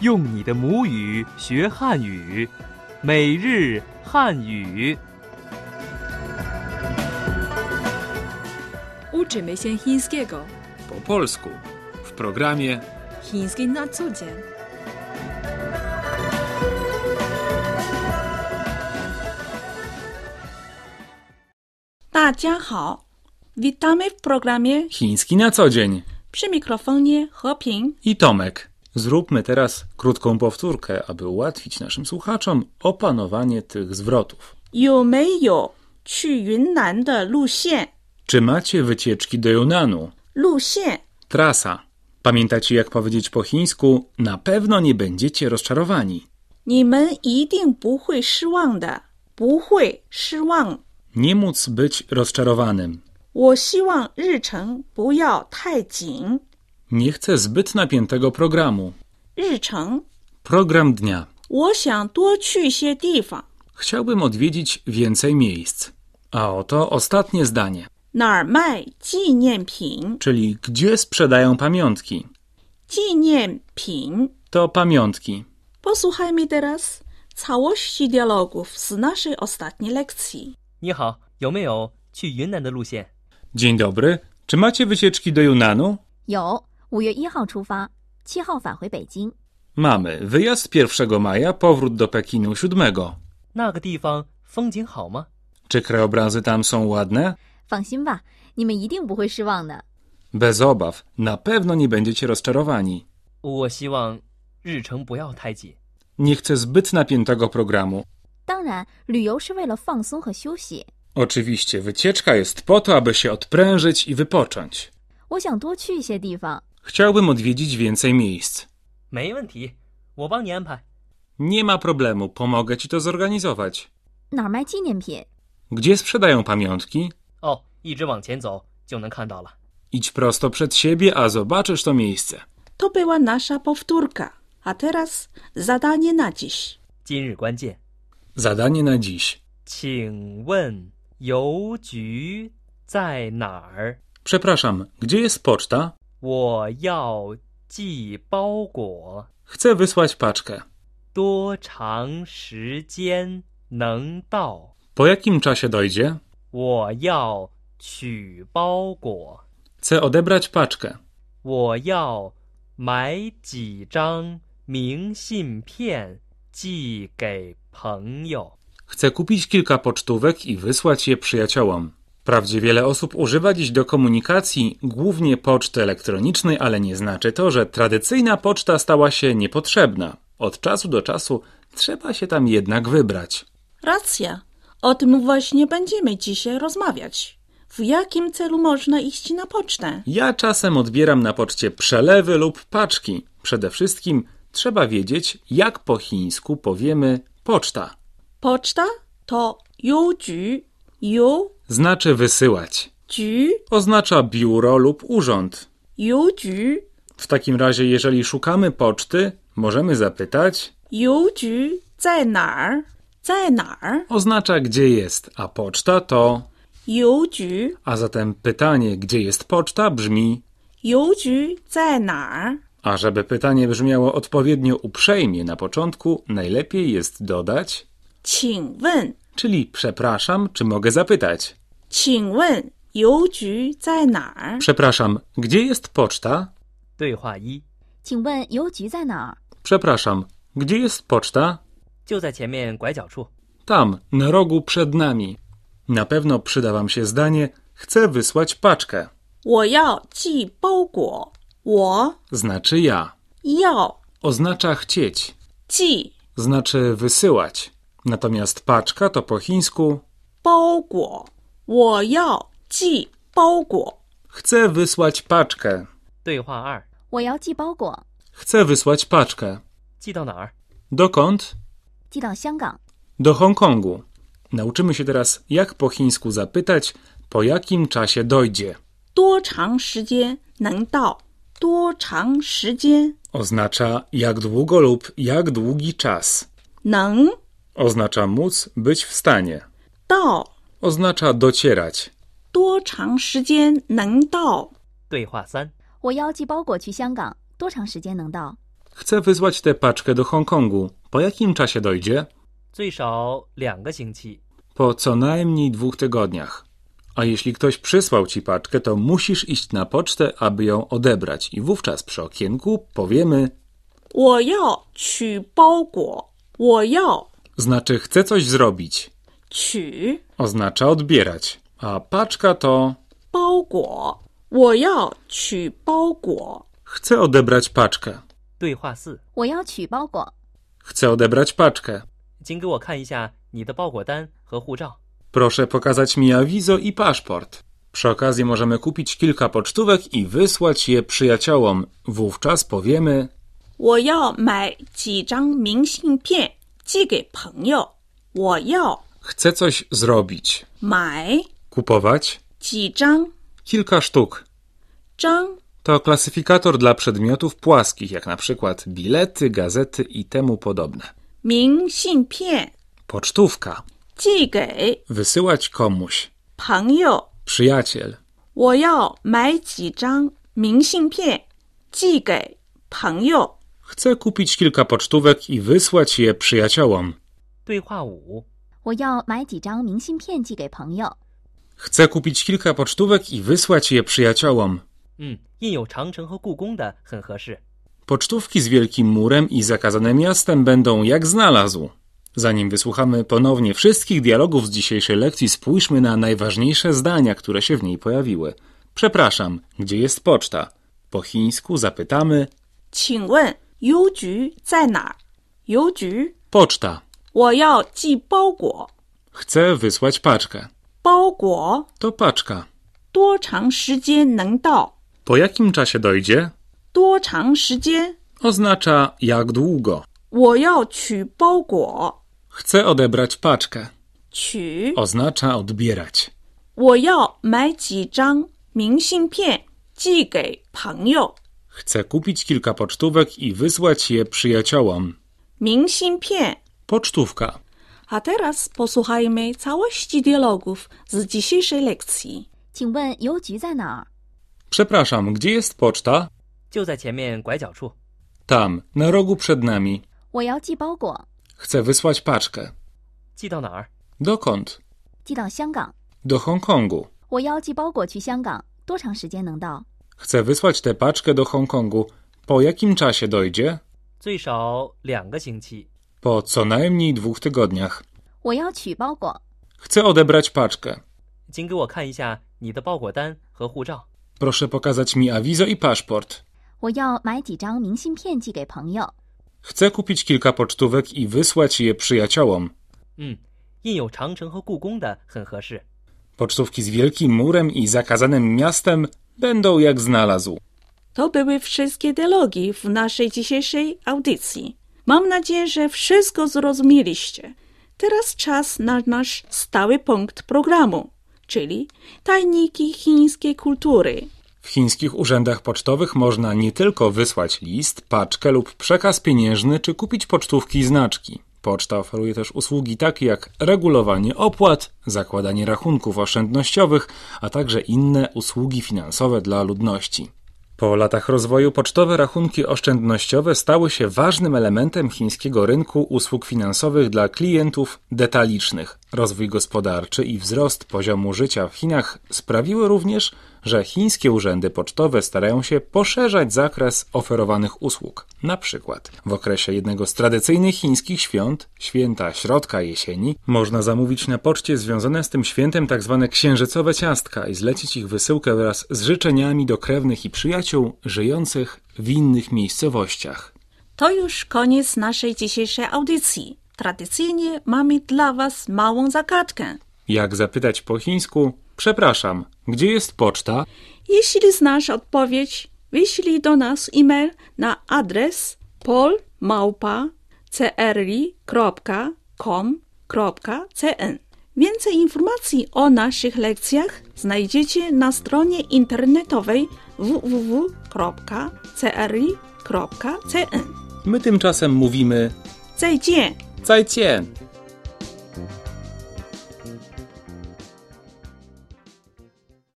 用你的母语学汉语，每日汉语。 Uczymy się chińskiego. po polsku w programie Chiński na co dzień. Witamy w programie Chiński na co dzień. przy mikrofonie Hoping. I Tomek. Zróbmy teraz krótką powtórkę, aby ułatwić naszym słuchaczom opanowanie tych zwrotów. 有没有去云南的路线？ Czy macie wycieczki do Yunanu? 路线 Trasa. Pamiętacie, jak powiedzieć po chińsku? Na pewno nie będziecie rozczarowani. 你们一定不会失望的，不会失望。 Nie móc być rozczarowanym. 我希望日程不要太紧。 Nie chcę zbyt napiętego programu. 日程， Program dnia. 我想多去些地方。 Chciałbym odwiedzić więcej miejsc. A oto ostatnie zdanie. 哪儿卖纪念品？ Czyli gdzie sprzedają pamiątki? 纪念品。 To pamiątki. Posłuchajmy teraz całości dialogów z naszej ostatniej lekcji. 你好，有没有去云南的路线？ Dzień dobry. Czy macie wycieczki do Yunanu? 有， 五月一号出发，七号返回北京。 Mamy. Wyjazd 1 maja, powrót do Pekinu 7. 那个地方风景好吗？ Czy krajobrazy tam są ładne? 放心吧，你们一定不会失望的。 Bez obaw. Na pewno nie będziecie rozczarowani. 我希望日程不要太紧。 Nie chcę zbyt napiętego programu. 当然，旅游是为了放松和休息。 Oczywiście, wycieczka jest po to, aby się odprężyć i wypocząć. 我想多去一些地方。 Chciałbym odwiedzić więcej miejsc. 没问题，我帮你安排。 Nie ma problemu, pomogę ci to zorganizować. 哪儿卖纪念品？ Gdzie sprzedają pamiątki? 哦，一直往前走就能看到了。 Idź prosto przed siebie, a zobaczysz to miejsce. To była nasza powtórka. A teraz zadanie na dziś. 今日关键， Zadanie na dziś. 请问邮局在哪儿？ Przepraszam, gdzie jest poczta? 我要寄包裹， Chcę wysłać paczkę. 多长时间能到？ Po jakim czasie dojdzie? 我要取包裹， Chcę odebrać paczkę. 我要买几张明信片寄给朋友。 Chcę kupić kilka pocztówek i wysłać je przyjaciołom. Wprawdzie wiele osób używa dziś do komunikacji głównie poczty elektronicznej, ale nie znaczy to, że tradycyjna poczta stała się niepotrzebna. Od czasu do czasu trzeba się tam jednak wybrać. Racja. O tym właśnie będziemy dzisiaj rozmawiać. W jakim celu można iść na pocztę? Ja czasem odbieram na poczcie przelewy lub paczki. Przede wszystkim trzeba wiedzieć, jak po chińsku powiemy poczta. Poczta to 邮局，Yu znaczy wysyłać. Ju oznacza biuro lub urząd. Yu ju. W takim razie, jeżeli szukamy poczty, możemy zapytać Yu ju zai nar? Oznacza gdzie jest, a poczta to Yu ju. A zatem pytanie, gdzie jest poczta brzmi Yu ju zai nar? A żeby pytanie brzmiało odpowiednio uprzejmie na początku, najlepiej jest dodać 请问 czyli przepraszam, czy mogę zapytać. 请问邮局在哪儿？ Przepraszam, gdzie jest poczta? 对话一，请问邮局在哪儿？ Przepraszam, gdzie jest poczta? 就在前面拐角处。 Tam, na rogu przed nami. Na pewno przyda wam się zdanie, chcę wysłać paczkę. 我要寄包裹。我 Znaczy ja. 要 Oznacza chcieć. 寄 Znaczy wysyłać. Natomiast paczka to po chińsku 包裹。我要寄包裹。 chcę wysłać paczkę. 对话二，我要寄包裹， Chcę wysłać paczkę. 寄到哪儿？ Dokąd? 寄到香港。 Do Hongkongu. Nauczymy się teraz, jak po chińsku zapytać, po jakim czasie dojdzie. 多长时间能到？多长时间 Oznacza jak długo lub jak długi czas. 能 Oznacza móc, być w stanie. 到？ Oznacza docierać. 多长时间能到？对话三，我要寄包裹去香港，多长时间能到？ Chcę wysłać tę paczkę do Hongkongu. Po jakim czasie dojdzie? 最少两个星期。 Po co najmniej dwóch tygodniach. A jeśli ktoś przysłał ci paczkę, to musisz iść na pocztę, aby ją odebrać. I wówczas przy okienku powiemy, 我要取包裹。我要 znaczy chcę coś zrobić. 取 Oznacza odbierać. A paczka to 包裹。我要取包裹。 chcę odebrać paczkę. 对话四，我要取包裹。 Chcę odebrać paczkę. 请给我看一下你的包裹单和护照。 Proszę pokazać mi awizo i paszport. Przy okazji możemy kupić kilka pocztówek i wysłać je przyjaciołom. Wówczas powiemy 我要买几张明信片 寄给朋友。我要 chcę coś zrobić. 买 Kupować 几张 kilka sztuk. 张 To klasyfikator dla przedmiotów płaskich, jak na przykład bilety, gazety i temu podobne. 明信片 Pocztówka. 寄给 Wysyłać komuś. 朋友。 Przyjaciel. 我要买几张明信片寄给朋友。 Chcę kupić kilka pocztówek i wysłać je przyjaciołom. 对话五，我要买几张明信片寄给朋友。 Chcę kupić kilka pocztówek i wysłać je przyjaciołom. 嗯，印有长城和故宫的很合适。 Pocztówki z Wielkim Murem i Zakazanym Miastem będą jak znalazł. Zanim wysłuchamy ponownie wszystkich dialogów z dzisiejszej lekcji, spójrzmy na najważniejsze zdania, które się w niej pojawiły. Przepraszam, gdzie jest poczta? Po chińsku zapytamy 请问 邮局在哪儿？邮局， poczta. 我要寄包裹。 Chcę wysłać paczkę. 包裹 To paczka. 多长时间能到？ Po jakim czasie dojdzie? 多长时间？ Oznacza jak długo. 我要取包裹。 Chcę odebrać paczkę. 取， Oznacza odbierać. 我要买几张明信片寄给朋友。 Chcę kupić kilka pocztówek i wysłać je przyjaciołom. 明信片。 Pocztówka. A teraz posłuchajmy całości dialogów z dzisiejszej lekcji. 请问邮局在哪儿？ Przepraszam, gdzie jest poczta? 就在前面拐角处。 Tam, na rogu przed nami. 我要寄包裹， Chcę wysłać paczkę. 寄到哪儿？ Dokąd? 寄到香港。 Do Hongkongu. 我要寄包裹去香港，多长时间能到？ Chcę wysłać tę paczkę do Hongkongu. Po jakim czasie dojdzie? Po co najmniej dwóch tygodniach. Chcę odebrać paczkę. Proszę pokazać mi awizo i paszport. Chcę kupić kilka pocztówek i wysłać je przyjaciołom. Mm, Pocztówki z wielkim murem i zakazanym miastem będą jak znalazł. To były wszystkie dialogi w naszej dzisiejszej audycji. Mam nadzieję, że wszystko zrozumieliście. Teraz czas na nasz stały punkt programu, czyli tajniki chińskiej kultury. W chińskich urzędach pocztowych można nie tylko wysłać list, paczkę lub przekaz pieniężny, czy kupić pocztówki i znaczki. Poczta oferuje też usługi takie jak regulowanie opłat, zakładanie rachunków oszczędnościowych, a także inne usługi finansowe dla ludności. Po latach rozwoju pocztowe rachunki oszczędnościowe stały się ważnym elementem chińskiego rynku usług finansowych dla klientów detalicznych. Rozwój gospodarczy i wzrost poziomu życia w Chinach sprawiły również, że chińskie urzędy pocztowe starają się poszerzać zakres oferowanych usług. Na przykład w okresie jednego z tradycyjnych chińskich świąt, święta środka jesieni, można zamówić na poczcie związane z tym świętem tzw. księżycowe ciastka i zlecić ich wysyłkę wraz z życzeniami do krewnych i przyjaciół żyjących w innych miejscowościach. To już koniec naszej dzisiejszej audycji. Tradycyjnie mamy dla Was małą zagadkę. Jak zapytać po chińsku? Przepraszam, gdzie jest poczta? Jeśli znasz odpowiedź, wyślij do nas e-mail na adres polmałpa.crli.com.cn Więcej informacji o naszych lekcjach znajdziecie na stronie internetowej www.crli.cn My tymczasem mówimy 再见。zajcien.